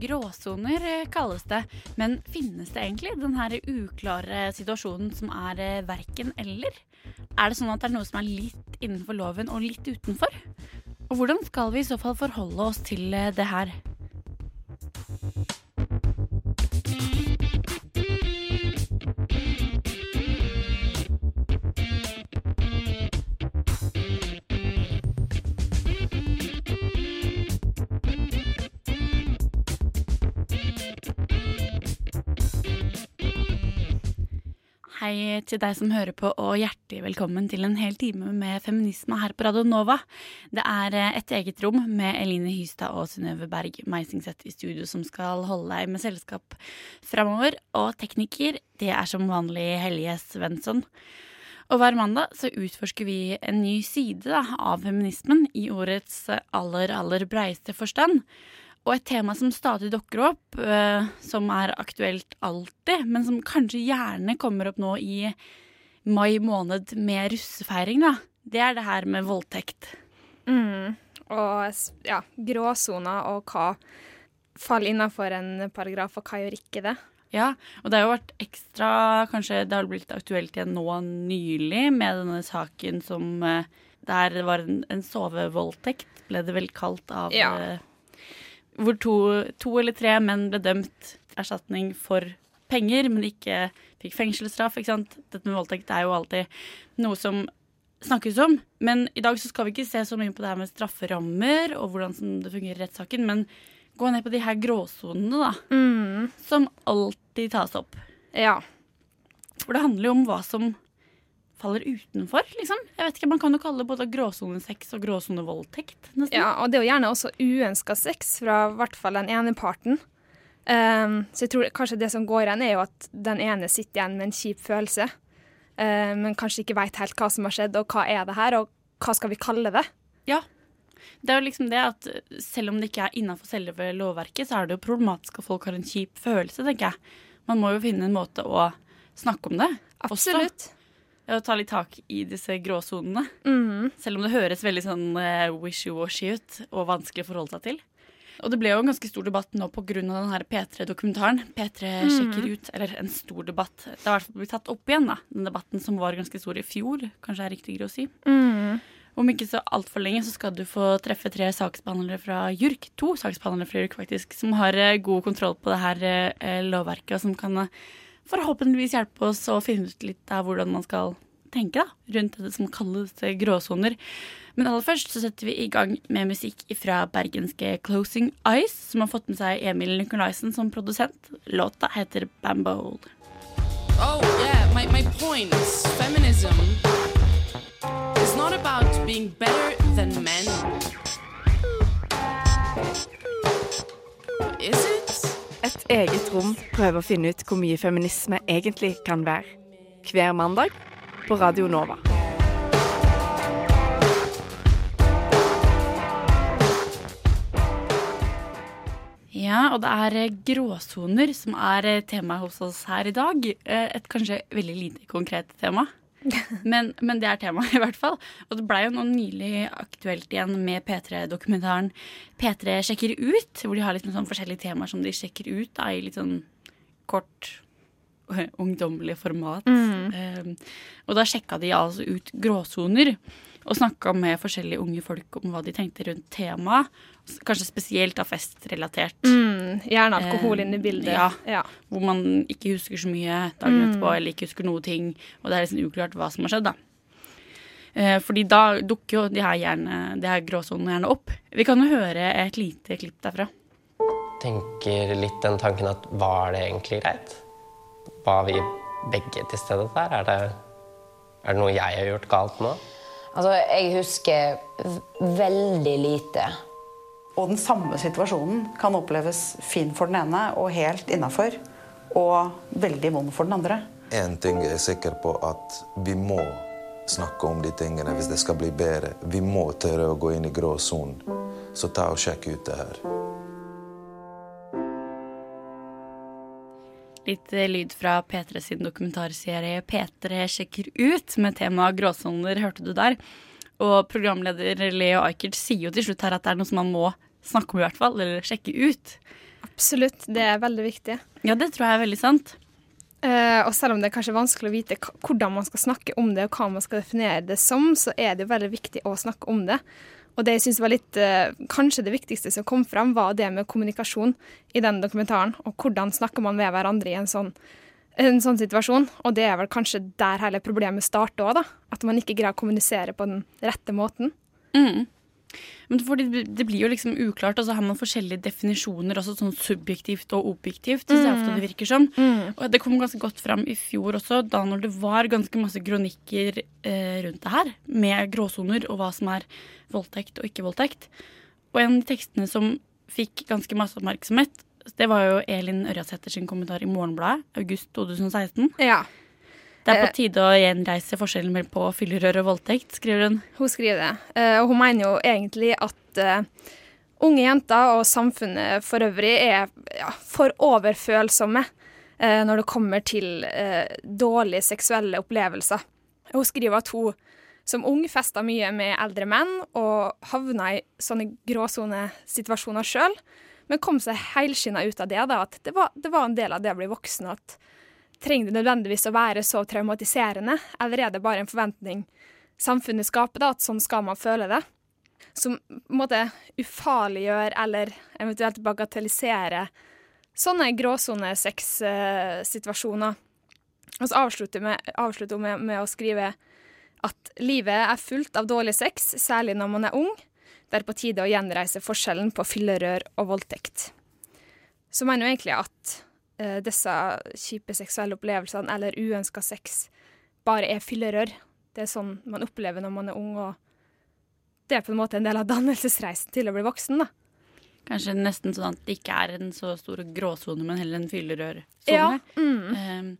Gråsoner eh, kalles det, men finnes det egentlig den her uklare situasjonen som er eh, verken eller? Er det sånn at det er noe som er litt innenfor loven og litt utenfor? Og hvordan skal vi i så fall forholde oss til eh, det her? Hei til deg som hører på, og hjertelig velkommen til en hel time med feminisme her på Radio Nova. Det er eh, Et eget rom med Eline Hystad og Synnøve Berg Meisingseth i studio som skal holde deg med selskap framover. Og tekniker, det er som vanlig Helje Svensson. Og hver mandag så utforsker vi en ny side da, av feminismen i ordets aller, aller breiste forstand. Og et tema som stadig dukker opp, uh, som er aktuelt alltid, men som kanskje gjerne kommer opp nå i mai måned med russefeiring, da, det er det her med voldtekt. Mm. Og ja, gråsoner og hva faller innenfor en paragraf, og hva gjør ikke det. Ja, og det har jo vært ekstra Kanskje det har blitt aktuelt igjen nå nylig med denne saken som uh, Der det var en, en sovevoldtekt, ble det vel kalt av Ja. Hvor to, to eller tre menn ble dømt erstatning for penger, men ikke fikk fengselsstraff. ikke sant? Dette med voldtekt er jo alltid noe som snakkes om. Men i dag så skal vi ikke se så mye på det her med strafferammer og hvordan det fungerer i rettssaken, men gå ned på de her gråsonene, da Mm. som alltid tas opp. Ja. For det handler jo om hva som faller utenfor, liksom. Jeg vet ikke, Man kan jo kalle det både gråsonesex og gråsonevoldtekt. ja, og det er jo gjerne også uønska sex fra i hvert fall den ene parten. Um, så jeg tror kanskje det som går igjen, er jo at den ene sitter igjen med en kjip følelse, eh, men kanskje ikke veit helt hva som har skjedd, og hva er det her, og hva skal vi kalle det? Ja. Det er jo liksom det at selv om det ikke er innafor selve lovverket, så er det jo problematisk at folk har en kjip følelse, tenker jeg. Man må jo finne en måte å snakke om det. også. Ja, ta litt tak i disse gråsonene. Mm. Selv om det høres veldig sånn eh, wishy-washy ut og vanskelig å forholde seg til. Og det ble jo en ganske stor debatt nå pga. den her P3-dokumentaren. P3 sjekker ut, eller en stor debatt. Det har i hvert fall blitt tatt opp igjen, da. Den debatten som var ganske stor i fjor, kanskje er riktigere å si. Mm. Om ikke så altfor lenge så skal du få treffe tre saksbehandlere fra JURK, to saksbehandlere fra JURK faktisk, som har eh, god kontroll på det her eh, lovverket, og som kan forhåpentligvis hjelpe oss å finne ut litt av hvordan man skal tenke da, rundt det som kalles eh, gråsoner. Men aller først så setter vi i gang med musikk fra bergenske Closing Eyes, som har fått med seg Emil Nikolaisen som produsent. Låta heter Bambole. Oh, yeah, my, my feminism is not about being better than men. Is it? Et eget rom prøver å finne ut hvor mye feminisme egentlig kan være. Hver mandag på Radio Nova. Ja, og det er eh, gråsoner som er eh, temaet hos oss her i dag. Eh, Et kanskje veldig lite konkret tema. Men, men det er temaet, i hvert fall. Og det blei jo nå nylig aktuelt igjen med P3-dokumentaren P3 sjekker ut, hvor de har litt sånn forskjellige temaer som de sjekker ut da, i litt sånn kort ungdommelig format. Eh, og da sjekka de altså ut gråsoner. Og snakka med forskjellige unge folk om hva de tenkte rundt temaet. Kanskje spesielt av festrelatert. Mm. Gjerne alkohol Eh, inne i bildet. ja. ja. Hvor man ikke husker så mye dagen etterpå, eller ikke husker noe ting. Og det er liksom uklart hva som har skjedd, da. Eh, fordi da dukker jo de her, gjerne, de her gråsonene gjerne opp. Vi kan jo høre et lite klipp derfra. tenker litt den tanken at var det egentlig greit? Var vi begge til stede der? Er det, er det noe jeg har gjort galt nå? Altså, jeg husker veldig lite. Og den samme situasjonen kan oppleves fin for den ene og helt innafor, og veldig vond for den andre. én ting er jeg er sikker på, at vi må snakke om de tingene hvis det skal bli bedre. Vi må tørre å gå inn i gråsonen. Så ta og sjekk ut det her. Litt eh, lyd fra P3 sin dokumentarserie P3 sjekker ut med temaet gråsoner, hørte du der. Og programleder Leo Ajkic sier jo til slutt her at det er noe som man må snakke om i hvert fall, eller sjekke ut. Absolutt, det er veldig viktig. Ja, det tror jeg er veldig sant. Uh, og selv om det er kanskje vanskelig å vite hvordan man skal snakke om det, og hva man skal definere det som, så er det jo veldig viktig å snakke om det. Og det jeg synes var litt, eh, kanskje det viktigste som kom fram, var det med kommunikasjon i den dokumentaren. Og hvordan snakker man med hverandre i en sånn, en sånn situasjon. Og det er vel kanskje der hele problemet starter òg, da. At man ikke greier å kommunisere på den rette måten. Mm. Men fordi det- det blir jo liksom uklart, og så har man forskjellige definisjoner, også sånn subjektivt og objektivt, Mm. ofte det virker som. Og det kom ganske godt fram i fjor også, da når det var ganske masse kronikker eh, rundt det her, med gråsoner og hva som er voldtekt og ikke voldtekt. Og en av de tekstene som fikk ganske masse oppmerksomhet, det var jo Elin Ørjasæter sin kommentar i Morgenbladet, august 2016. Ja. Det er Eh, på tide å gjenreise forskjellen på fyllerør og voldtekt, skriver hun. Hun skriver det. Eh, og hun mener jo egentlig at eh, unge jenter og samfunnet for øvrig er ja, for overfølsomme eh, når det kommer til eh, dårlige seksuelle opplevelser. Hun skriver at hun som ung festa mye med eldre menn og havna i sånne gråsonesituasjoner sjøl, men kom seg helskinna ut av det. da, At det var, det var en del av det å bli voksen. at Trenger det nødvendigvis å være så traumatiserende, eller er det bare en forventning samfunnet skaper, da, at sånn skal man føle det? Som på en måte ufarliggjør eller eventuelt bagatelliserer sånne gråsone-sex-situasjoner. Og så avslutter, hun med, med å skrive at livet er fullt av dårlig sex, særlig når man er ung. Det er på tide å gjenreise forskjellen på fyllerør og voldtekt. Så mener hun egentlig at eh, disse kjipe seksuelle opplevelsene eller uønska sex bare er fyllerør. Det er sånn man opplever når man er ung, og det er på en måte en del av dannelsesreisen til å bli voksen. da. Kanskje nesten sånn at det ikke er en så stor gråsone, men heller en fyllerørsone. Ja, mm. Um,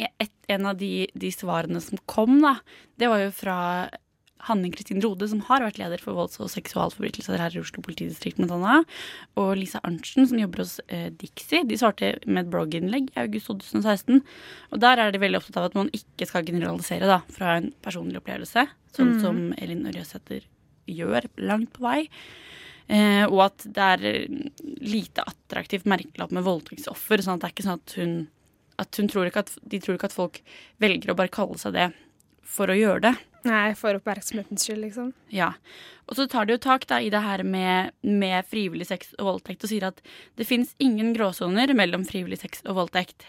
et, en av de, de svarene som kom, da, det var jo fra Hanne Kristin Rode, som har vært leder for volds- og seksualforbrytelser her i Oslo politidistrikt, bl.a.. Og Lisa Arntzen, som jobber hos eh, Dixie. De svarte med et blogginnlegg i august 2016. Og der er de veldig opptatt av at man ikke skal generalisere da, fra en personlig opplevelse, sånn Mm. som Elin Ørjasæter gjør langt på vei. Eh, og at det er eh, lite attraktivt merkelapp med voldtektsoffer. sånn at det er ikke sånn at hun, at hun tror ikke at, De tror ikke at folk velger å bare kalle seg det for å gjøre det. Nei, for oppmerksomhetens skyld, liksom. Ja. Og så tar de jo tak da, i det her med, med frivillig sex og voldtekt og sier at det fins ingen gråsoner mellom frivillig sex og voldtekt.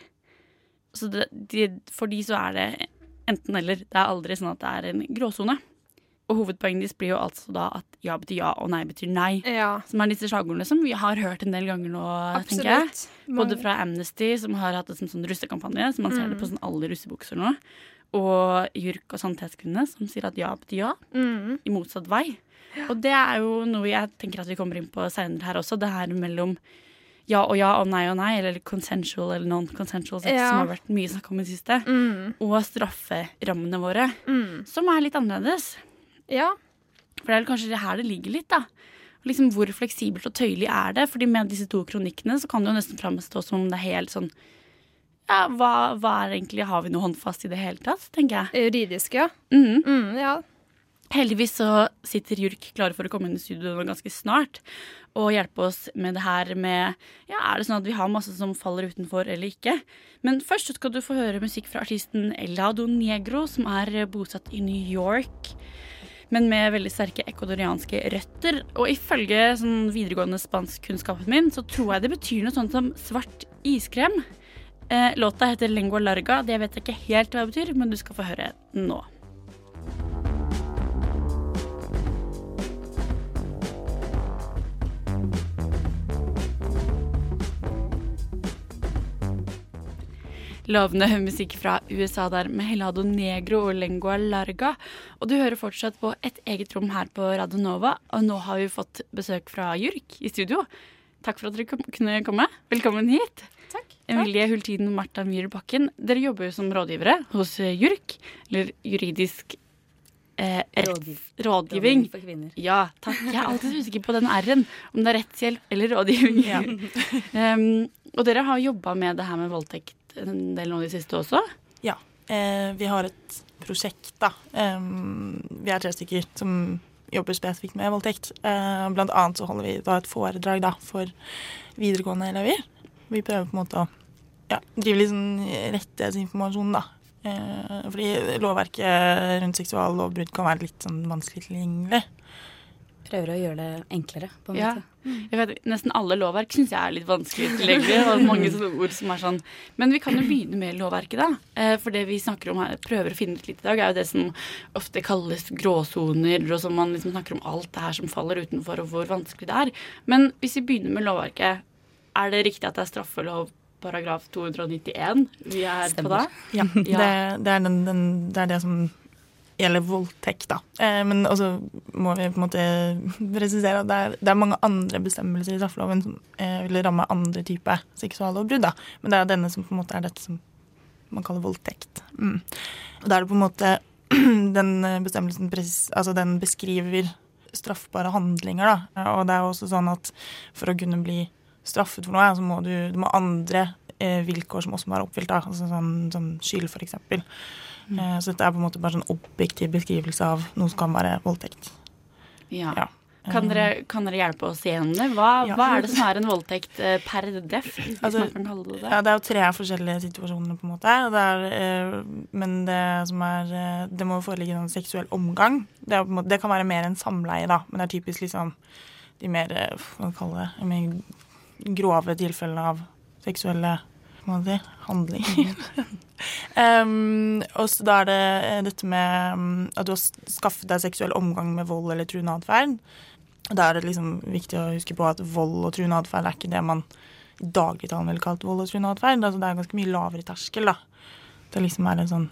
Så det, de, for de så er det enten eller. Det er aldri sånn at det er en gråsone. Og hovedpoenget deres blir jo altså da at ja betyr ja og nei betyr nei. Ja. Som er disse slagordene som vi har hørt en del ganger nå, tenker jeg. Absolutt. Både fra Amnesty, som har hatt det som sånn russekampanje, så man ser Mm. det på sånn alle russebukser nå. Og JURK og Sannhetskvinnene, som sier at ja betyr ja, Mm. i motsatt vei. Og det er jo noe jeg tenker at vi kommer inn på seinere her også, det her mellom ja og ja og nei og nei, eller consensual eller non-consensual sex, Ja. som har vært mye snakk om i det siste, Mm. og strafferammene våre, Mm. som er litt annerledes. Ja. For det er kanskje det her det ligger litt, da. Liksom Hvor fleksibelt og tøyelig er det? Fordi med disse to kronikkene så kan det jo nesten framstå som om det er helt sånn Ja, hva, hva er egentlig Har vi noe håndfast i det hele tatt, tenker jeg. Juridisk, ja. Mm. Mm, ja. Heldigvis så sitter JURK klare for å komme inn i studio ganske snart og hjelpe oss med det her med Ja, er det sånn at vi har masse som faller utenfor eller ikke? Men først skal du få høre musikk fra artisten Elado Negro, som er bosatt i New York. Men med veldig sterke ecuadorianske røtter. Og ifølge sånn videregående spanskkunnskapen min, så tror jeg det betyr noe sånt som svart iskrem. Eh, låta heter Lengua Larga. Det vet jeg ikke helt hva det betyr, men du skal få høre nå. Lovende musikk fra USA der med Helado Negro og Lengua Larga. Og du hører fortsatt på Et eget rom her på Radio Nova. Og nå har vi fått besøk fra JURK i studio. Takk for at dere kunne komme. Velkommen hit. Emilie Hultiden og Martha Myhr Bakken, dere jobber jo som rådgivere hos eh, JURK, eller juridisk eh, retts- rådgivning. for kvinner. Ja, takk. Jeg er alltid usikker på den R-en, om det er rettshjelp eller rådgivning. um, og dere har jobba med det her med voldtekt en del nå i det siste også? Ja. Eh, vi har et prosjekt, da. Um, vi er tre stykker som jobber spesifikt med voldtekt. Eh, blant annet så holder vi da et foredrag da, for videregående elever. Vi prøver på en måte å ja, drive litt sånn rettighetsinformasjon, da. Eh, fordi lovverket rundt seksuallovbrudd kan være litt sånn vanskelig tilgjengelig. Prøver å gjøre det enklere, på en Ja. måte. Jeg vet, nesten alle lovverk syns jeg er litt vanskelig tilgjengelig. Og mange sånne ord som er sånn Men vi kan jo begynne med lovverket, da. Eh, For det vi snakker om her, prøver å finne ut litt i dag, er jo det som ofte kalles gråsoner, og som man liksom snakker om alt det her som faller utenfor, og hvor vanskelig det er. Men hvis vi begynner med lovverket, er det riktig at det er straffelov paragraf 291 vi er på da? Ja, Det, det, er den, den, det er det som gjelder voldtekt, da. Eh, men også må vi på en måte presisere at det er, det er mange andre bestemmelser i straffeloven som eh, vil ramme andre typer seksuallovbrudd, da. Men det er denne som på en måte er dette som man kaller voldtekt. Mm. Og da er det på en måte den bestemmelsen presis, altså den beskriver straffbare handlinger, da. Og det er også sånn at for å kunne bli straffet for noe, så må du, du må andre eh, vilkår som også må være oppfylt, da. Altså sånn, sånn skyld, for eksempel. Eh, så dette er på en måte bare sånn objektiv beskrivelse av noe som kan være voldtekt. Ja. Ja. Kan, dere, kan dere hjelpe oss igjen? Hva, Ja. hva er det som er en voldtekt eh, per def? Altså, det det? Ja, det er jo tre forskjellige situasjoner, på en måte. Det er, eh, men det som er eh, Det må foreligge en seksuell omgang. Det, er måte, det kan være mer enn samleie, da, men det er typisk liksom de mer eh, Hva skal man kalle det? Grove tilfellene av seksuelle si, handlinger. um, og så da er det eh, dette med um, at du har skaffet deg seksuell omgang med vold eller truende atferd. Da er det liksom viktig å huske på at vold og truende atferd er ikke det man i dagligtalen ville kalt vold og truende atferd. Altså, det er ganske mye lavere terskel, da. Det liksom er en sånn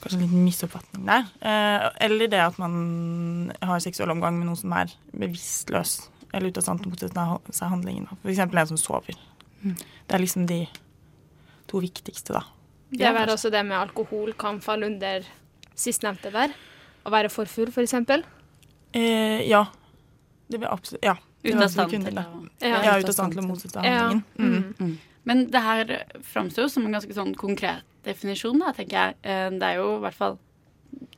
Kanskje en liten misoppfatning der. Eh, eller det at man har seksuell omgang med noen som er bevisstløs eller ute av stand til å motsette seg handlingen. F.eks. En som sover. Det er liksom de to viktigste, da. Det er vel også det med alkohol kan falle under sistnevnte der. Å være for full, f.eks. Eh, ja. Det vil absolutt Ja. Ute av stand til å. Ja, ute av stand til å motsette Ja. handlingen. Mm. Mm. Men det her framstår jo som en ganske sånn konkret definisjon, da, tenker jeg. Eh, Det er jo i hvert fall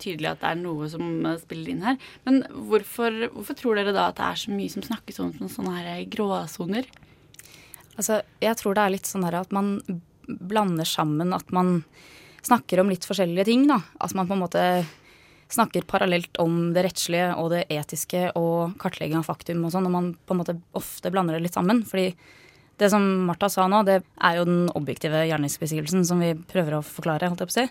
tydelig at det er noe som eh, spiller inn her. Men hvorfor, hvorfor tror dere da at det er så mye som snakkes om sånne her gråsoner? Altså, jeg tror det er litt sånn her at man blander sammen at man snakker om litt forskjellige ting, da. At man på en måte snakker parallelt om det rettslige og det etiske og kartlegging av faktum og sånn, og man på en måte ofte blander det litt sammen. Fordi det som Martha sa nå, det er jo den objektive gjerningsbeskrivelsen som vi prøver å forklare, holdt jeg på å si.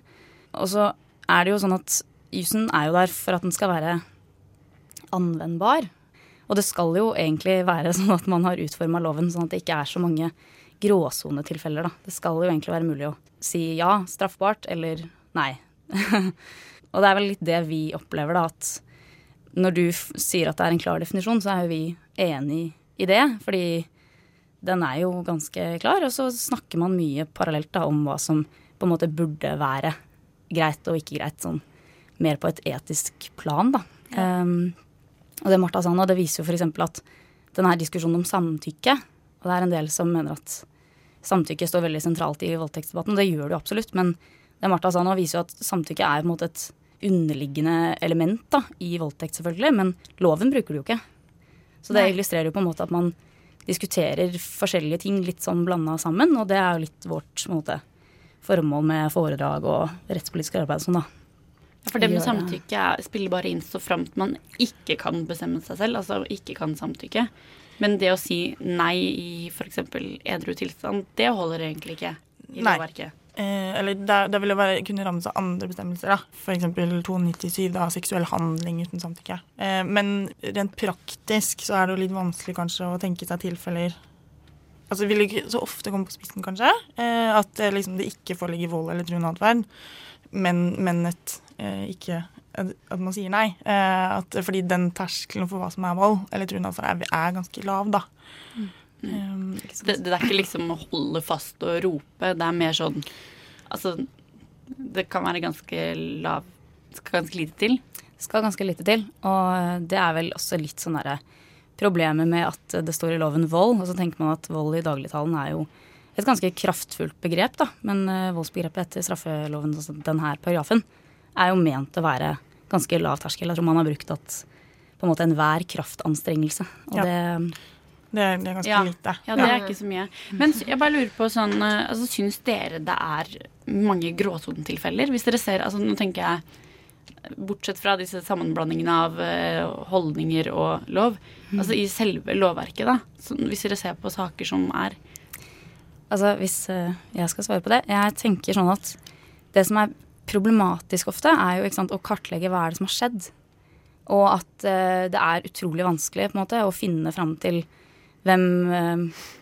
Og så er det jo sånn at jussen er jo der for at den skal være anvendbar. Og det skal jo egentlig være sånn at man har utforma loven sånn at det ikke er så mange gråsonetilfeller, da. Det skal jo egentlig være mulig å si ja, straffbart, eller nei. og det er vel litt det vi opplever, da, at når du sier at det er en klar definisjon, så er jo vi enig i det. Fordi den er jo ganske klar, og så snakker man mye parallelt da om hva som på en måte burde være greit og ikke greit, sånn mer på et etisk plan, da. Um, og det Martha sa nå, det viser jo f.eks. at denne diskusjonen om samtykke Og det er en del som mener at samtykke står veldig sentralt i voldtektsdebatten. og Det gjør det jo absolutt, men det Martha sa nå, viser jo at samtykke er på en måte et underliggende element da, i voldtekt, selvfølgelig. Men loven bruker det jo ikke. Så det Nei. illustrerer jo på en måte at man diskuterer forskjellige ting litt sånn blanda sammen, og det er jo litt vårt på en måte, formål med foredrag og rettspolitisk arbeid og sånn, da. Ja, For det med samtykke er- spiller bare inn så framt man ikke kan bestemme seg selv, altså ikke kan samtykke. Men det å si nei i f.eks. edru tilstand, det holder egentlig ikke i Nei. lovverket. Eh, eller det, det vil jo være, kunne rammes av andre bestemmelser, da. F.eks. 297, da, seksuell handling uten samtykke. Eh, men rent praktisk så er det jo litt vanskelig kanskje å tenke seg tilfeller Altså vil ikke så ofte komme på spissen, kanskje. Eh, at det liksom, det ikke foreligger vold eller truende atferd, men, men et eh, ikke at man sier nei. Eh, at, fordi den terskelen for hva som er vold eller truende atferd, er, er ganske lav, da. Um, Det, det er ikke liksom å holde fast og rope. Det er mer sånn Altså, det kan være ganske lav Skal ganske lite til. skal ganske lite til. Og det er vel også litt sånn derre problemet med at det står i loven vold. Og så tenker man at vold i dagligtalen er jo et ganske kraftfullt begrep, da. Men uh, voldsbegrepet etter straffeloven, altså denne paragrafen, er jo ment å være ganske lav terskel. Jeg tror man har brukt at på en måte enhver kraftanstrengelse. Og Ja. det Det er, det er ganske Ja. lite. Ja, det er ikke så mye. Men jeg bare lurer på sånn eh, altså, Syns dere det er mange gråsonetilfeller? Hvis dere ser altså Nå tenker jeg Bortsett fra disse sammenblandingene av eh, holdninger og lov. Altså i selve lovverket, da. Hvis dere ser på saker som er Altså, hvis eh, jeg skal svare på det Jeg tenker sånn at det som er problematisk ofte, er jo sant, å kartlegge hva er det som har skjedd. Og at eh, det er utrolig vanskelig på en måte å finne fram til hvem,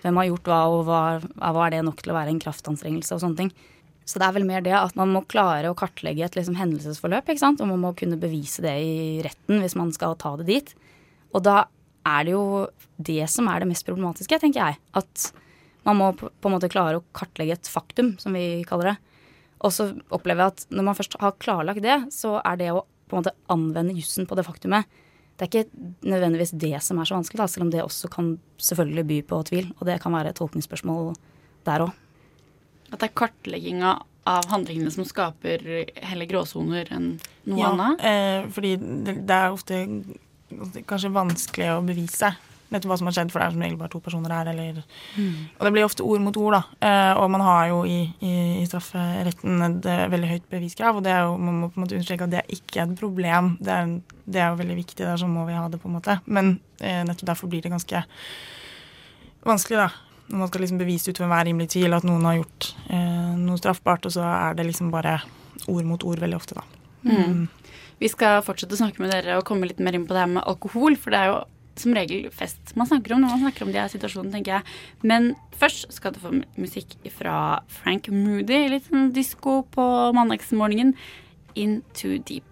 hvem har gjort hva, og hva, hva er det nok til å være en kraftanstrengelse og sånne ting. Så det er vel mer det at man må klare å kartlegge et liksom, hendelsesforløp, ikke sant? og man må kunne bevise det i retten hvis man skal ta det dit. Og da er det jo det som er det mest problematiske, tenker jeg. At man må på en måte klare å kartlegge et faktum, som vi kaller det. Og så opplever jeg at når man først har klarlagt det, så er det å på en måte anvende jussen på det faktumet Det er ikke nødvendigvis det som er så vanskelig, da, selv om det også kan selvfølgelig by på tvil. Og det kan være et tolkningsspørsmål der òg. At det er kartlegginga av handlingene som skaper heller gråsoner enn noe ja, annet? Eh, fordi det, er ofte kanskje vanskelig å bevise nettopp hva som har skjedd, for det er som regel bare to personer her. Eller, Og det blir ofte ord mot ord, da. Eh, og man har jo i, i, i strafferetten et eh, veldig høyt beviskrav, og det er jo, man må på en måte understreke at det er ikke et problem. Det er, det er jo veldig viktig, der så må vi ha det, på en måte. Men eh, nettopp derfor blir det ganske vanskelig, da. Når man skal liksom bevise ut ved enhver rimelig tvil at noen har gjort eh, noe straffbart, og så er det liksom bare ord mot ord veldig ofte, da. Mm. Vi skal fortsette å snakke med dere og komme litt mer inn på det her med alkohol, for det er jo som regel fest man snakker om når man snakker om de her situasjonene, tenker jeg. Men først skal du få musikk fra Frank Moody, litt sånn disko på mandagsmorgenen. In Too Deep.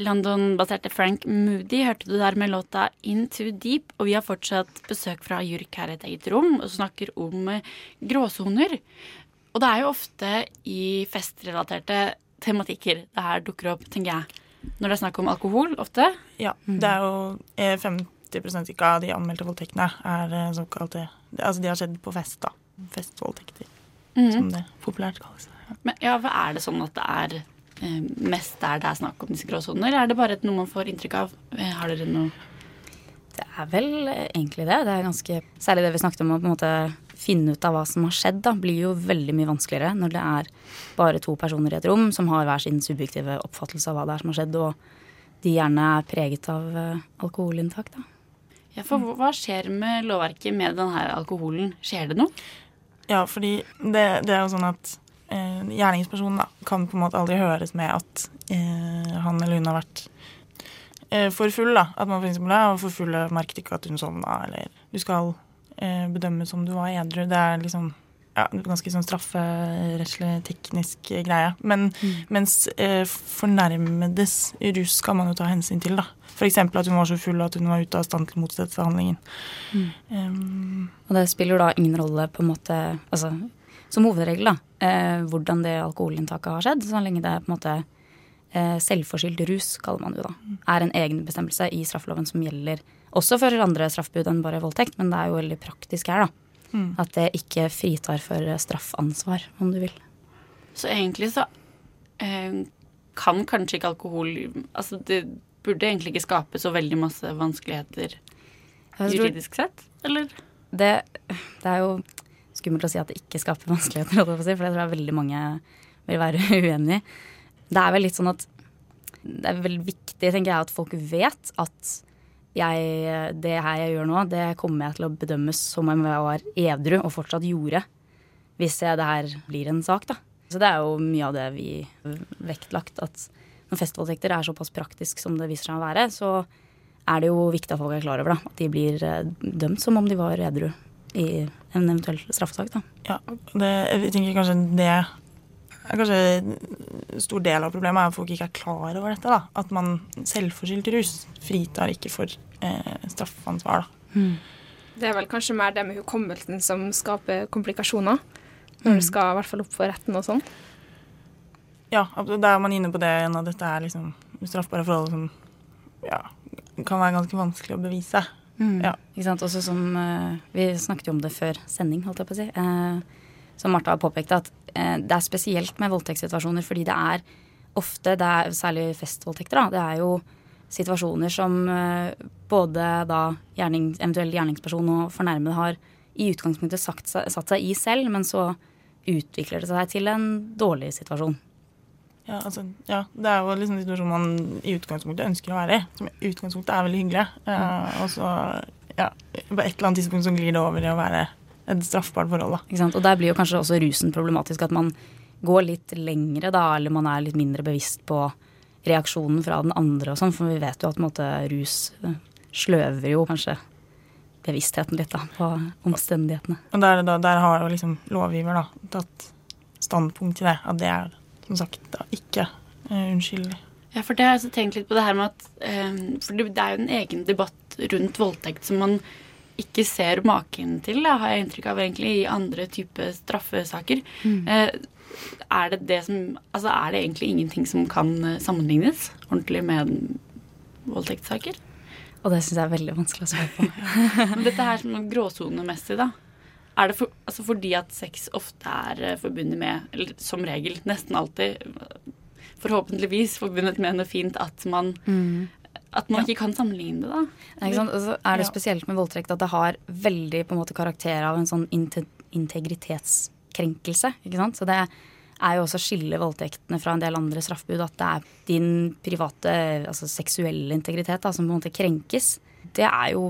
London-baserte Frank Moody hørte du der med låta In Too Deep. Og vi har fortsatt besøk fra JURK her i et eget rom og snakker om eh, gråsoner. Og det er jo ofte i festrelaterte tematikker det her dukker opp, tenker jeg. Når det er snakk om alkohol, ofte. Ja, det er jo eh, 50 ikke av de anmeldte voldtektene er eh, såkalte Altså de har skjedd på fest, da. Festvoldtekter, mm. som det populært kalles. Men ja, hva er det sånn at det er eh, mest der det er snakk om disse gråsoner? Er det bare noe man får inntrykk av? Eh, Har dere noe Det er vel eh, egentlig det. Det er ganske Særlig det vi snakket om å på en måte finne ut av hva som har skjedd, da, blir jo veldig mye vanskeligere når det er bare to personer i et rom som har hver sin subjektive oppfattelse av hva det er som har skjedd, og de gjerne er preget av eh, alkoholinntak, da. Ja, for hva skjer med lovverket med denne alkoholen? Skjer det noe? Ja, fordi det, det er jo sånn at eh, gjerningspersonen da, kan på en måte aldri høres med at eh, han eller hun har vært eh, for full. da. At man for eksempel er for full og merket ikke at hun sovna, eller du skal eh, bedømmes som du var edru. Det er liksom ja, ganske sånn strafferettslig teknisk greie. Men mens eh, fornærmedes rus skal man jo ta hensyn til, da. F.eks. at hun var så full at hun var ute av stand til å motsette seg handlingen. Um, Og det spiller da ingen rolle på en måte altså, Som hovedregel, da, eh, hvordan det alkoholinntaket har skjedd, så lenge det er på en måte eh, selvforskyldt rus, kaller man det jo da, er en egen bestemmelse i straffeloven som gjelder også for andre straffbud enn bare voldtekt, men det er jo veldig praktisk her, da. Mm. At det ikke fritar for straffansvar, om du vil. Så egentlig så eh, kan kanskje ikke alkohol Altså det burde egentlig ikke skape så veldig masse vanskeligheter juridisk sett, eller? Det, det er jo skummelt å si at det ikke skaper vanskeligheter, for jeg det tror jeg veldig mange vil være uenig. Det er vel litt sånn at det er veldig viktig, tenker jeg, at folk vet at jeg, det her jeg gjør nå, det kommer jeg til å bedømmes som om jeg var edru og fortsatt gjorde, hvis jeg, det her blir en sak, da. Så det er jo mye av det vi vektlagt, at når festvoldtekter er såpass praktisk som det viser seg å være, så er det jo viktig at folk er klar over da, at de blir eh, dømt som om de var edru i en eventuell straffesak. da. Ja, det, jeg tenker kanskje det er kanskje en stor del av problemet er at folk ikke er klar over dette. da. At man selvforskyldt rus fritar ikke for eh, straffansvar. da. Det er vel kanskje mer det med hukommelsen som skaper komplikasjoner. Når det skal i hvert fall opp for retten og sånn. Ja, da er man inne på det igjen, at dette er liksom straffbare forhold som ja, kan være ganske vanskelig å bevise. Mm. Ja. Ikke sant? Også som eh, Vi snakket jo om det før sending, holdt jeg på å si. Eh, som Martha har påpekt, at eh, det er spesielt med voldtektssituasjoner fordi det er ofte, det er særlig festvoldtekter, da, det er jo situasjoner som eh, både da gjerning, eventuell gjerningsperson og fornærmede har i utgangspunktet sagt, satt seg i selv, men så utvikler det seg til en dårlig situasjon. Ja, altså, ja, det er jo liksom en situasjon man i utgangspunktet ønsker å være i. Som i utgangspunktet er veldig hyggelig. Eh, og så, ja, på et eller annet tidspunkt så glir det over i å være et straffbart forhold, da. Ikke sant? Og der blir jo kanskje også rusen problematisk. At man går litt lengre da, eller man er litt mindre bevisst på reaksjonen fra den andre og sånn. For vi vet jo at måte, rus eh, sløver jo kanskje bevisstheten litt da, på omstendighetene. Og der, der har jo liksom lovgiver da, tatt standpunkt til det. At det er som sagt da ikke eh, unnskyldig. Ja, for det har jeg også tenkt litt på det her med at eh, For det, det er jo en egen debatt rundt voldtekt som man ikke ser maken til, da, har jeg inntrykk av egentlig, i andre typer straffesaker. Mm. Eh, er det det som Altså er det egentlig ingenting som kan eh, sammenlignes ordentlig med voldtektssaker? Og det syns jeg er veldig vanskelig å svare på. Men dette her som gråsonemessig, da. Er det for, altså fordi at sex ofte er eh, forbundet med, eller som regel, nesten alltid, forhåpentligvis forbundet med noe fint, at man, at man ikke kan sammenligne det, da? Nei, Ikke sant? Og så er det spesielt med voldtekt at det har veldig på en måte karakter av en sånn integritetskrenkelse. Ikke sant? Så det er jo også å skille voldtektene fra en del andre straffbud. At det er din private, altså seksuelle integritet da, som på en måte krenkes. Det er jo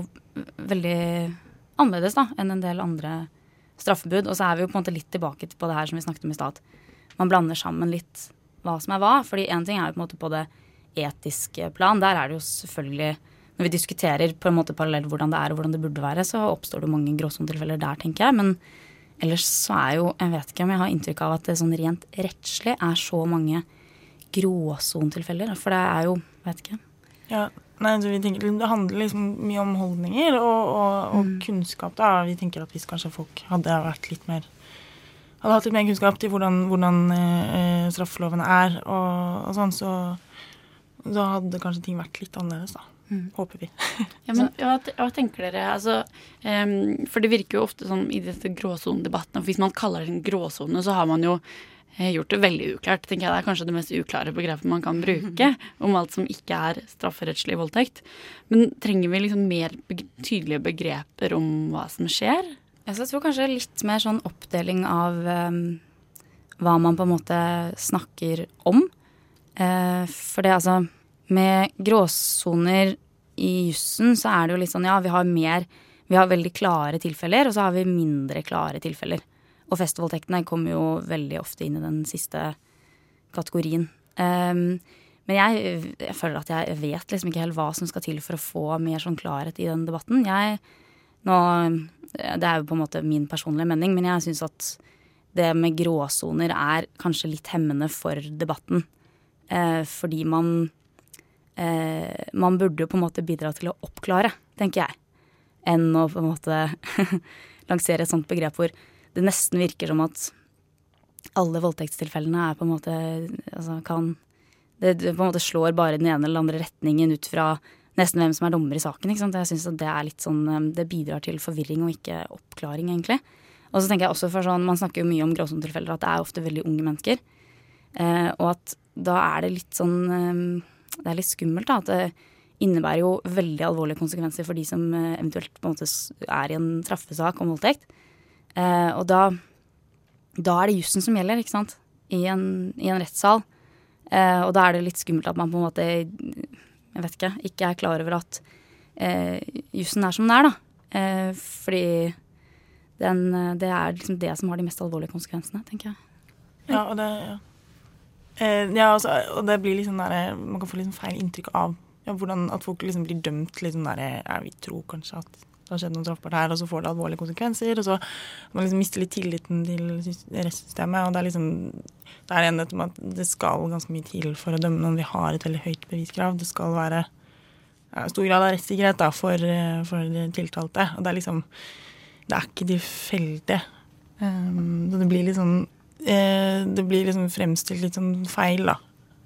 veldig annerledes da, enn en del andre straffebud. Og så er vi jo på en måte litt tilbake på det her som vi snakket om i stad. Man blander sammen litt hva som er hva. fordi én ting er jo på en måte på det etiske plan. Der er det jo selvfølgelig Når vi diskuterer på en måte parallelt hvordan det er og hvordan det burde være, så oppstår det mange gråsonetilfeller der, tenker jeg. Men ellers så er jo Jeg vet ikke om jeg har inntrykk av at det sånn rent rettslig er så mange gråsonetilfeller. For det er jo Vet ikke. Ja, nei, vi tenker, Det handler liksom mye om holdninger og, og, og kunnskap. da. Vi tenker at hvis kanskje folk hadde vært litt mer hadde hatt litt mer kunnskap til hvordan, hvordan eh, straffeloven er, og, og sånn, så, da hadde kanskje ting vært litt annerledes, da. Håper vi. Ja, men hva, hva tenker dere? Altså, um, for det virker jo ofte sånn i disse gråsonedebattene for Hvis man kaller det en gråsone, så har man jo gjort det veldig uklart. tenker jeg Det er kanskje det mest uklare begrepet man kan bruke om alt som ikke er strafferettslig voldtekt. Men trenger vi liksom mer tydelige begreper om hva som skjer? Jeg tror kanskje litt mer sånn oppdeling av um, hva man på en måte snakker om. Uh, for det altså Med gråsoner i jussen så er det jo litt sånn ja, vi har mer Vi har veldig klare tilfeller, og så har vi mindre klare tilfeller. Og festvoldtektene kommer jo veldig ofte inn i den siste kategorien. Um, men jeg, jeg føler at jeg vet liksom ikke helt hva som skal til for å få mer sånn klarhet i den debatten. Jeg nå, Det er jo på en måte min personlige mening, men jeg syns at det med gråsoner er kanskje litt hemmende for debatten. Eh, fordi man eh, Man burde jo på en måte bidra til å oppklare, tenker jeg. Enn å på en måte lansere et sånt begrep hvor det nesten virker som at alle voldtektstilfellene er på en måte altså kan det, på en måte slår bare den ene eller andre retningen ut fra nesten hvem som er dommer i saken. Ikke sant? Jeg synes at Det er litt sånn, um, det bidrar til forvirring og ikke oppklaring, egentlig. Og så tenker jeg også for sånn, Man snakker jo mye om gråsonetilfeller, at det er ofte veldig unge mennesker. Eh, og at da er det litt sånn um, Det er litt skummelt, da. At det innebærer jo veldig alvorlige konsekvenser for de som eh, eventuelt på en måte er i en straffesak om voldtekt. Eh, og da, da er det jussen som gjelder, ikke sant. I en, i en rettssal. Eh, og da er det litt skummelt at man på en måte jeg vet ikke, ikke er klar over at eh, jussen er som den er, da. Eh, fordi den, eh, det er liksom det som har de mest alvorlige konsekvensene, tenker jeg. Ja, og det, ja. Eh, ja, altså, og det blir liksom der, Man kan få liksom feil inntrykk av ja, hvordan at folk liksom blir dømt litt liksom der, ja, Vi tror kanskje at det har skjedd noe straffbart her, og så får det alvorlige konsekvenser. Og så man liksom mister litt tilliten til rettssystemet. Og det er liksom det er enighet om at det skal ganske mye til for å dømme noen. Vi har et veldig høyt beviskrav. Det skal være ja, stor grad av rettssikkerhet da, for, for tiltalte. Og det er liksom Det er ikke tilfeldig. Um, det blir sånn eh, Det blir liksom fremstilt litt sånn feil, da.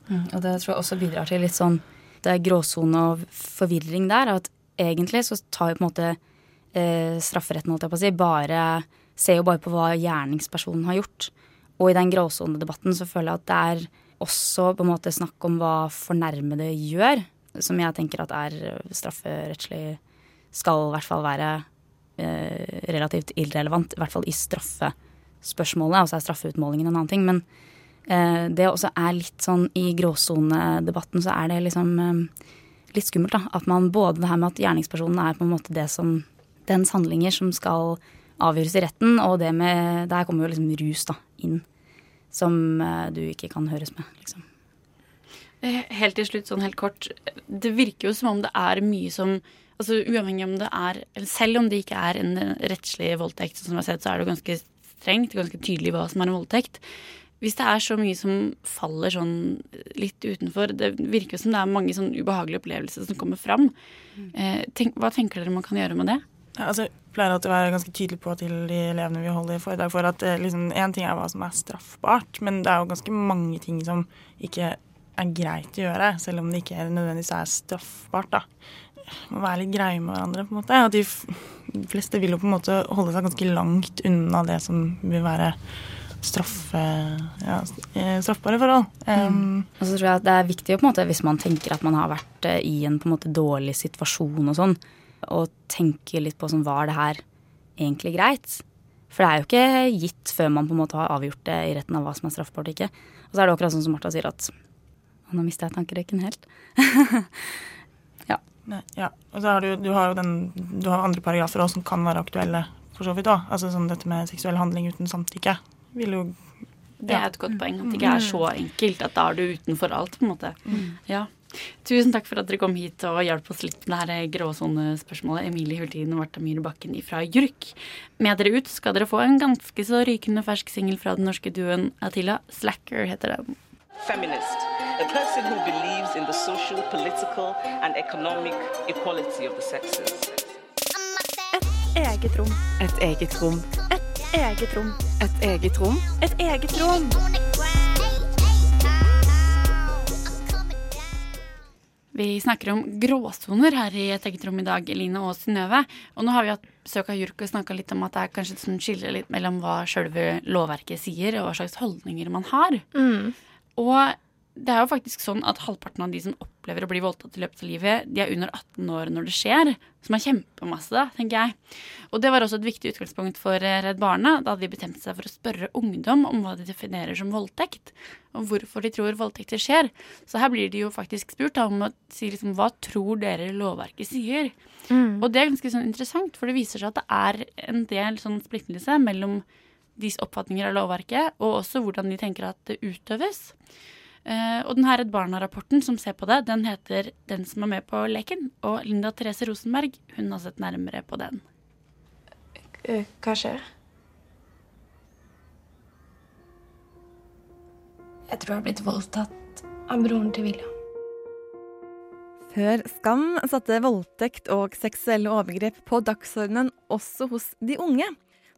Mm, og det tror jeg også bidrar til litt sånn det er gråsone og forvirring der. At egentlig så tar jo på en måte eh, strafferetten, holdt jeg på å si, bare ser jo bare på hva gjerningspersonen har gjort. Og i den gråsonedebatten så føler jeg at det er også på en måte snakk om hva fornærmede gjør, som jeg tenker at er strafferettslig skal i hvert fall være eh, relativt irrelevant, i hvert fall i straffespørsmålet. Og så er straffeutmålingen en annen ting. Men eh, det også er litt sånn i gråsonedebatten så er det liksom eh, litt skummelt, da. At man både det her med at gjerningspersonen er på en måte det som dens handlinger som skal avgjøres i retten, og det med Der kommer jo liksom rus da inn. Som eh, du ikke kan høres med, liksom. Eh, helt til slutt, sånn helt kort. Det virker jo som om det er mye som altså Uavhengig om det er Selv om det ikke er en rettslig voldtekt, som jeg har sett, så er det jo ganske strengt, ganske tydelig hva som er en voldtekt. Hvis det er så mye som faller sånn litt utenfor Det virker jo som det er mange sånn ubehagelige opplevelser som kommer fram. Eh, tenk, hva tenker dere man kan gjøre med det? Altså, jeg pleier alltid å være ganske tydelig på til de elevene vi holder foredrag for, at liksom, en ting er hva som er straffbart, men det er jo ganske mange ting som ikke er greit å gjøre, selv om det ikke nødvendigvis er straffbart. da. Må være litt greie med hverandre, på en måte. At de fleste vil jo på en måte holde seg ganske langt unna det som vil være straffe, ja, straffbare forhold. Um, Og så tror jeg at det er viktig på en måte, hvis man tenker at man har vært eh, i en på en måte dårlig situasjon og sånn, og tenke litt på sånn var det her egentlig greit? For det er jo ikke gitt før man på en måte har avgjort det i retten av hva som er straffbart og ikke. Og så er det akkurat sånn som Martha sier at og nå mista jeg tankerekken helt. ja. Ja. Og så har du, du har jo den, du har andre paragrafer også som kan være aktuelle for så vidt òg. Altså sånn dette med seksuell handling uten samtykke vil jo Det er et godt poeng. At det ikke er så enkelt. At da er du utenfor alt, på en måte. Ja. Tusen takk for at dere kom hit og hjalp oss litt med det her gråsonespørsmålet. Emilie Hultin og Marta Myhre Bakken fra JURK. Med dere ut skal dere få en ganske så rykende fersk singel fra den norske duoen Attila. 'Slacker' heter den. Feminist. A person who believes in the social, political, and economic equality of the sexes. Et eget rom. Et eget rom. Et eget rom. Et eget rom. Et eget rom. Vi snakker om gråsoner her i et eget rom i dag, Eline og Synnøve. Og nå har vi hatt besøk av JURK og snakka litt om at det er kanskje et skille litt mellom hva sjølve lovverket sier, og hva slags holdninger man har. Mm. Og det er jo faktisk sånn at halvparten av de som opplever å bli voldtatt i løpet av livet, de er under 18 år når det skjer. Som er kjempemasse, da, tenker jeg. Og det var også et viktig utgangspunkt for eh, Redd Barna da de bestemte seg for å spørre ungdom om hva de definerer som voldtekt, og hvorfor de tror voldtekter skjer. Så her blir de jo faktisk spurt da, om å si liksom hva tror dere lovverket sier? Mm. Og det er ganske sånn interessant, for det viser seg at det er en del sånn splittelse mellom deres oppfatninger av lovverket, og også hvordan de tenker at det utøves. Eh, og den her Redd Barna-rapporten som ser på det, den heter 'Den som er med på leken'. Og Linda Therese Rosenberg hun har sett nærmere på den. Hva skjer? Jeg tror jeg har blitt voldtatt av broren til William. Før Skam satte voldtekt og seksuelle overgrep på dagsordenen også hos de unge,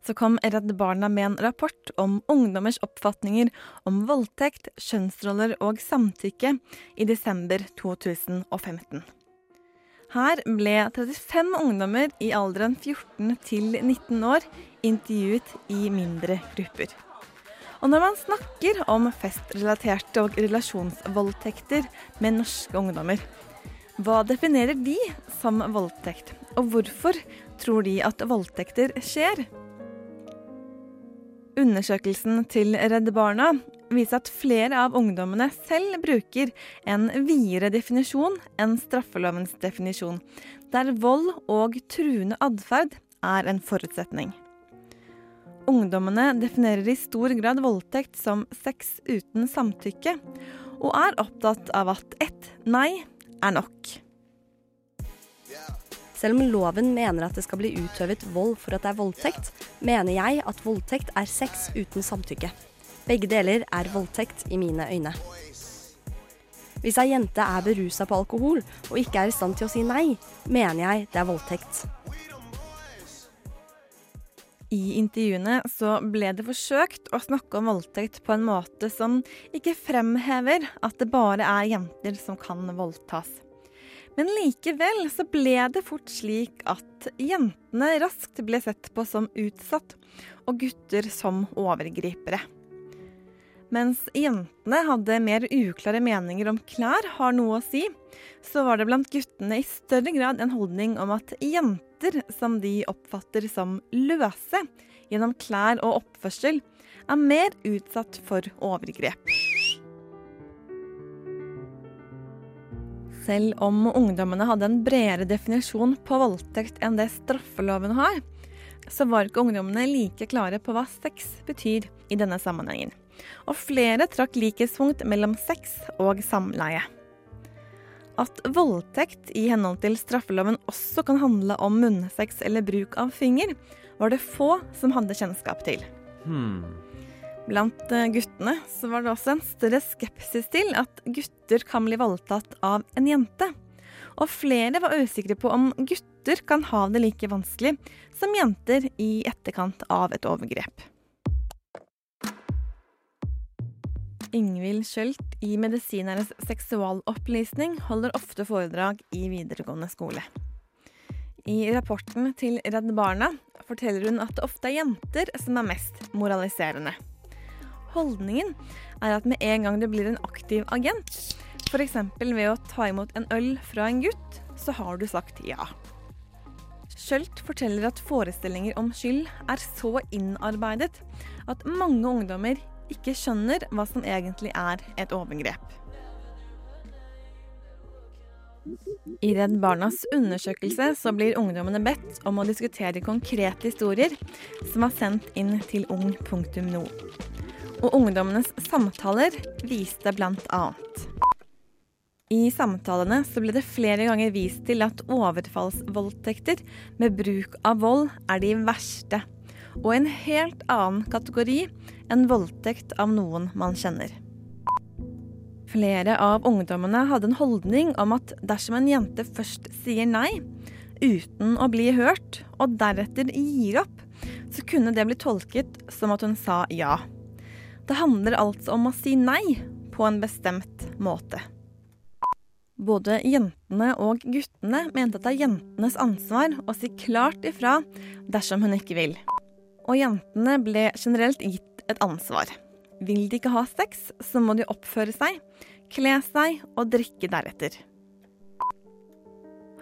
så kom Redd Barna med en rapport om ungdommers oppfatninger om voldtekt, kjønnsroller og samtykke i desember 2015. Her ble 35 ungdommer i alderen 14 til 19 år intervjuet i mindre grupper. Og når man snakker om festrelaterte og relasjonsvoldtekter med norske ungdommer, hva definerer de som voldtekt, og hvorfor tror de at voldtekter skjer? Undersøkelsen til Redd Barna viser at flere av ungdommene selv bruker en videre definisjon enn straffelovens definisjon, der vold og truende atferd er en forutsetning. Ungdommene definerer i stor grad voldtekt som sex uten samtykke, og er opptatt av at ett nei er nok. Selv om loven mener at det skal bli utøvet vold for at det er voldtekt, mener jeg at voldtekt er sex uten samtykke. Begge deler er voldtekt i mine øyne. Hvis ei jente er berusa på alkohol og ikke er i stand til å si nei, mener jeg det er voldtekt. I intervjuene så ble det forsøkt å snakke om voldtekt på en måte som ikke fremhever at det bare er jenter som kan voldtas. Men likevel så ble det fort slik at jentene raskt ble sett på som utsatt, og gutter som overgripere. Mens jentene hadde mer uklare meninger om klær har noe å si, så var det blant guttene i større grad en holdning om at jenter, som de oppfatter som løse gjennom klær og oppførsel, er mer utsatt for overgrep. Selv om ungdommene hadde en bredere definisjon på voldtekt enn det straffeloven har, så var ikke ungdommene like klare på hva sex betyr i denne sammenhengen. Og flere trakk likhetspunkt mellom sex og samleie. At voldtekt i henhold til straffeloven også kan handle om munnsex eller bruk av finger, var det få som hadde kjennskap til. Hmm. Blant eh, guttene så var det også en større skepsis til at gutter kan bli voldtatt av en jente. Og flere var usikre på om gutter kan ha det like vanskelig som jenter i etterkant av et overgrep. Ingvild Skjølt i Medisinernes seksualopplysning holder ofte foredrag i videregående skole. I rapporten til Redd Barna forteller hun at det ofte er jenter som er mest moraliserende. Holdningen er at med en gang du blir en aktiv agent, f.eks. ved å ta imot en øl fra en gutt, så har du sagt ja. Skjølt forteller at forestillinger om skyld er så innarbeidet at mange ungdommer ikke skjønner hva som egentlig er et overgrep. I Redd Barnas undersøkelse så blir ungdommene bedt om å diskutere konkrete historier som er sendt inn til ung.no. Og ungdommenes samtaler viste annet i samtalene så ble det flere ganger vist til at overfallsvoldtekter med bruk av vold er de verste, og en helt annen kategori enn voldtekt av noen man kjenner. Flere av ungdommene hadde en holdning om at dersom en jente først sier nei, uten å bli hørt, og deretter gir opp, så kunne det bli tolket som at hun sa ja. Det handler altså om å si nei på en bestemt måte. Både jentene og guttene mente at det er jentenes ansvar å si klart ifra dersom hun ikke vil. Og jentene ble generelt gitt et ansvar. Vil de ikke ha sex, så må de oppføre seg, kle seg og drikke deretter.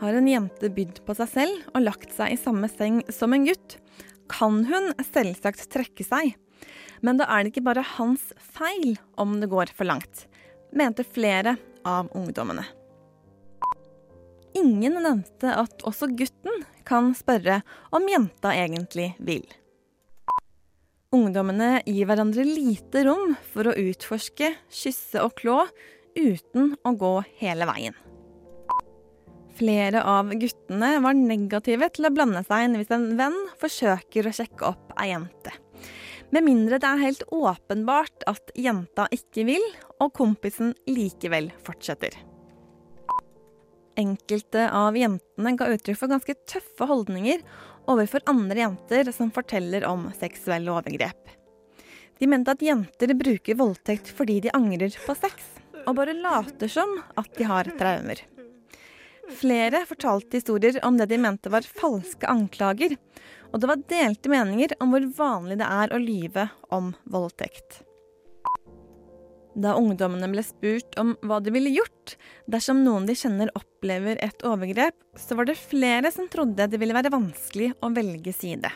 Har en jente bydd på seg selv og lagt seg i samme seng som en gutt, kan hun selvsagt trekke seg. Men da er det ikke bare hans feil om det går for langt, mente flere av ungdommene. Ingen nevnte at også gutten kan spørre om jenta egentlig vil. Ungdommene gir hverandre lite rom for å utforske, kysse og klå uten å gå hele veien. Flere av guttene var negative til å blande seg inn hvis en venn forsøker å sjekke opp ei jente. Med mindre det er helt åpenbart at jenta ikke vil, og kompisen likevel fortsetter. Enkelte av jentene ga uttrykk for ganske tøffe holdninger overfor andre jenter som forteller om seksuelle overgrep. De mente at jenter bruker voldtekt fordi de angrer på sex, og bare later som at de har traumer. Flere fortalte historier om det de mente var falske anklager, og det var delte meninger om hvor vanlig det er å lyve om voldtekt. Da ungdommene ble spurt om hva de ville gjort dersom noen de kjenner opplever et overgrep, så var det flere som trodde det ville være vanskelig å velge side.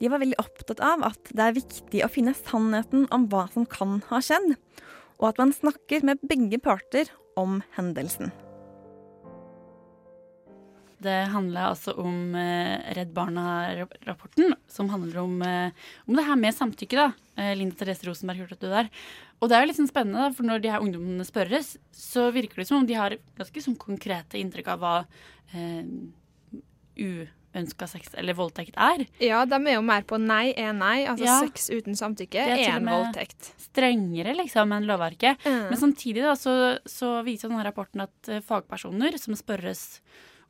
De var veldig opptatt av at det er viktig å finne sannheten om hva som kan ha skjedd, og at man snakker med begge parter om hendelsen. Det handler altså om eh, Redd Barna-rapporten, som handler om, eh, om, det her med samtykke. da. Eh, Linda Therese Rosenberg hørte du der. Og det er jo litt sånn spennende, da, for når de her ungdommene spørres, så virker det som om de har ganske sånn konkrete inntrykk av hva eh, uønska sex eller voldtekt er. Ja, de er jo mer på nei er nei. Altså Ja. sex uten samtykke er er, en voldtekt. Strengere liksom enn lovverket. Mm. Men samtidig da, så, så viser denne rapporten at fagpersoner som spørres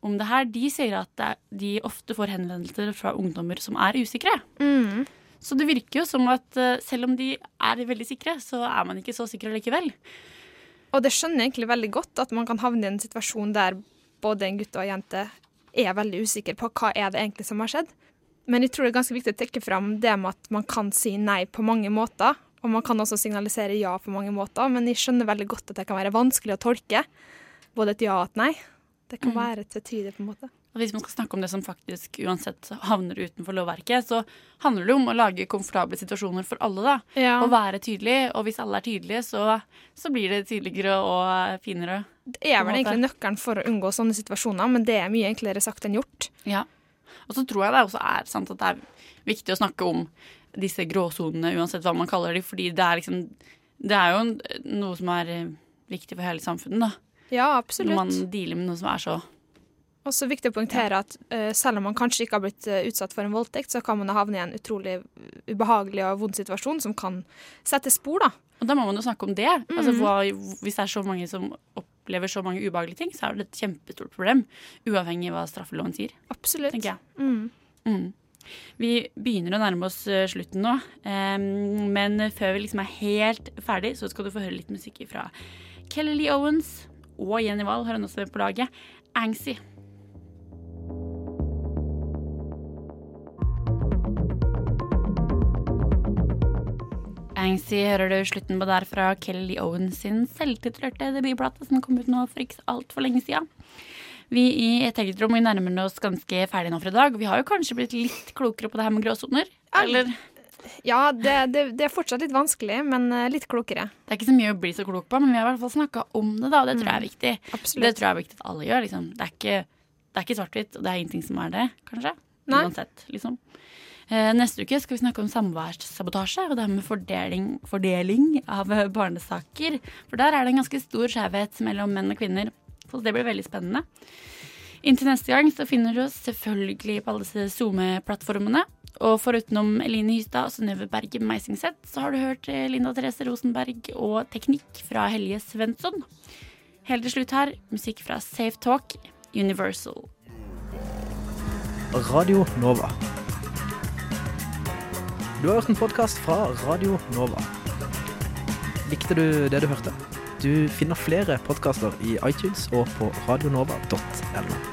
om det her, de sier at de ofte får henvendelser fra ungdommer som er usikre. Mm. Så det virker jo som at eh, selv om de er veldig sikre, så er man ikke så sikker likevel. Og det skjønner jeg egentlig veldig godt, at man kan havne i en situasjon der både en gutt og en jente er veldig usikker på hva er det egentlig som har skjedd. Men jeg tror det er ganske viktig å trekke fram det med at man kan si nei på mange måter. Og man kan også signalisere ja på mange måter, men jeg skjønner veldig godt at det kan være vanskelig å tolke. Både et ja og et nei. Det kan være være tider, på en måte. Og hvis man skal snakke om det som faktisk uansett havner utenfor lovverket, så handler det om å lage komfortable situasjoner for alle, da. Ja. Og være tydelig. Og hvis alle er tydelige, så, så blir det tydeligere og finere. Det er vel egentlig nøkkelen for å unngå sånne situasjoner, men det er mye enklere sagt enn gjort. Ja. Og så tror jeg det også er sant at det er viktig å snakke om disse gråsonene, uansett hva man kaller dem, fordi det er liksom Det er jo noe som er eh, viktig for hele samfunnet, da. Ja, absolutt. Når man dealer med noe som er så Også viktig å poengtere at uh, selv om man kanskje ikke har blitt uh, utsatt for en voldtekt, så kan man havne i en utrolig ubehagelig og vond situasjon som kan sette spor, da. Og da må man jo snakke om det. Altså, Mhm. hva, hvis det er så mange som opplever så mange ubehagelige ting, så er det et kjempestort problem. Uavhengig av hva straffeloven sier. Absolutt. Tenker jeg. Mm. Mm. Vi begynner å nærme oss eh, slutten nå, em, men før vi liksom er helt ferdig, så skal du få høre litt musikk fra Kelly Lee Owens og Jenny Wahl har hun også på laget. Angsy. Angsy hører du slutten på der fra Kelly Owens sin selvtitulerte debutplate som kom ut nå for ikke altfor lenge siden. Vi i Et eget rom nærmer oss ganske ferdig nå for i dag. Vi har jo kanskje blitt litt klokere på det her med gråsoner? Eller? Ja, det, det, det er fortsatt litt vanskelig, men eh, litt klokere. Det er ikke så mye å bli så klok på, men vi har i hvert fall snakka om det, da. Og det tror jeg er viktig. Absolutt. Det tror jeg er viktig at alle gjør. Liksom. Det er ikke, det er ikke svart-hvitt, og det er ingenting som er det, kanskje. Nei. Uansett, liksom. Eh, Neste uke skal vi snakke om samværssabotasje og det her med fordeling, fordeling av barnesaker. For der er det en ganske stor skjevhet mellom menn og kvinner. Så det blir veldig spennende. Inntil neste gang så finner du oss selvfølgelig på alle disse SoMe-plattformene. Og forutenom Eline Hystad og Synnøve Berge Meisingseth, så har du hørt eh, Linda Therese Rosenberg og teknikk fra Helje Svensson. Helt til slutt her, musikk fra Safe Talk, Universal. Radio Nova. Du har hørt en podkast fra Radio Nova. Likte du det du hørte? Du finner flere podkaster i iTunes og på radionova.no.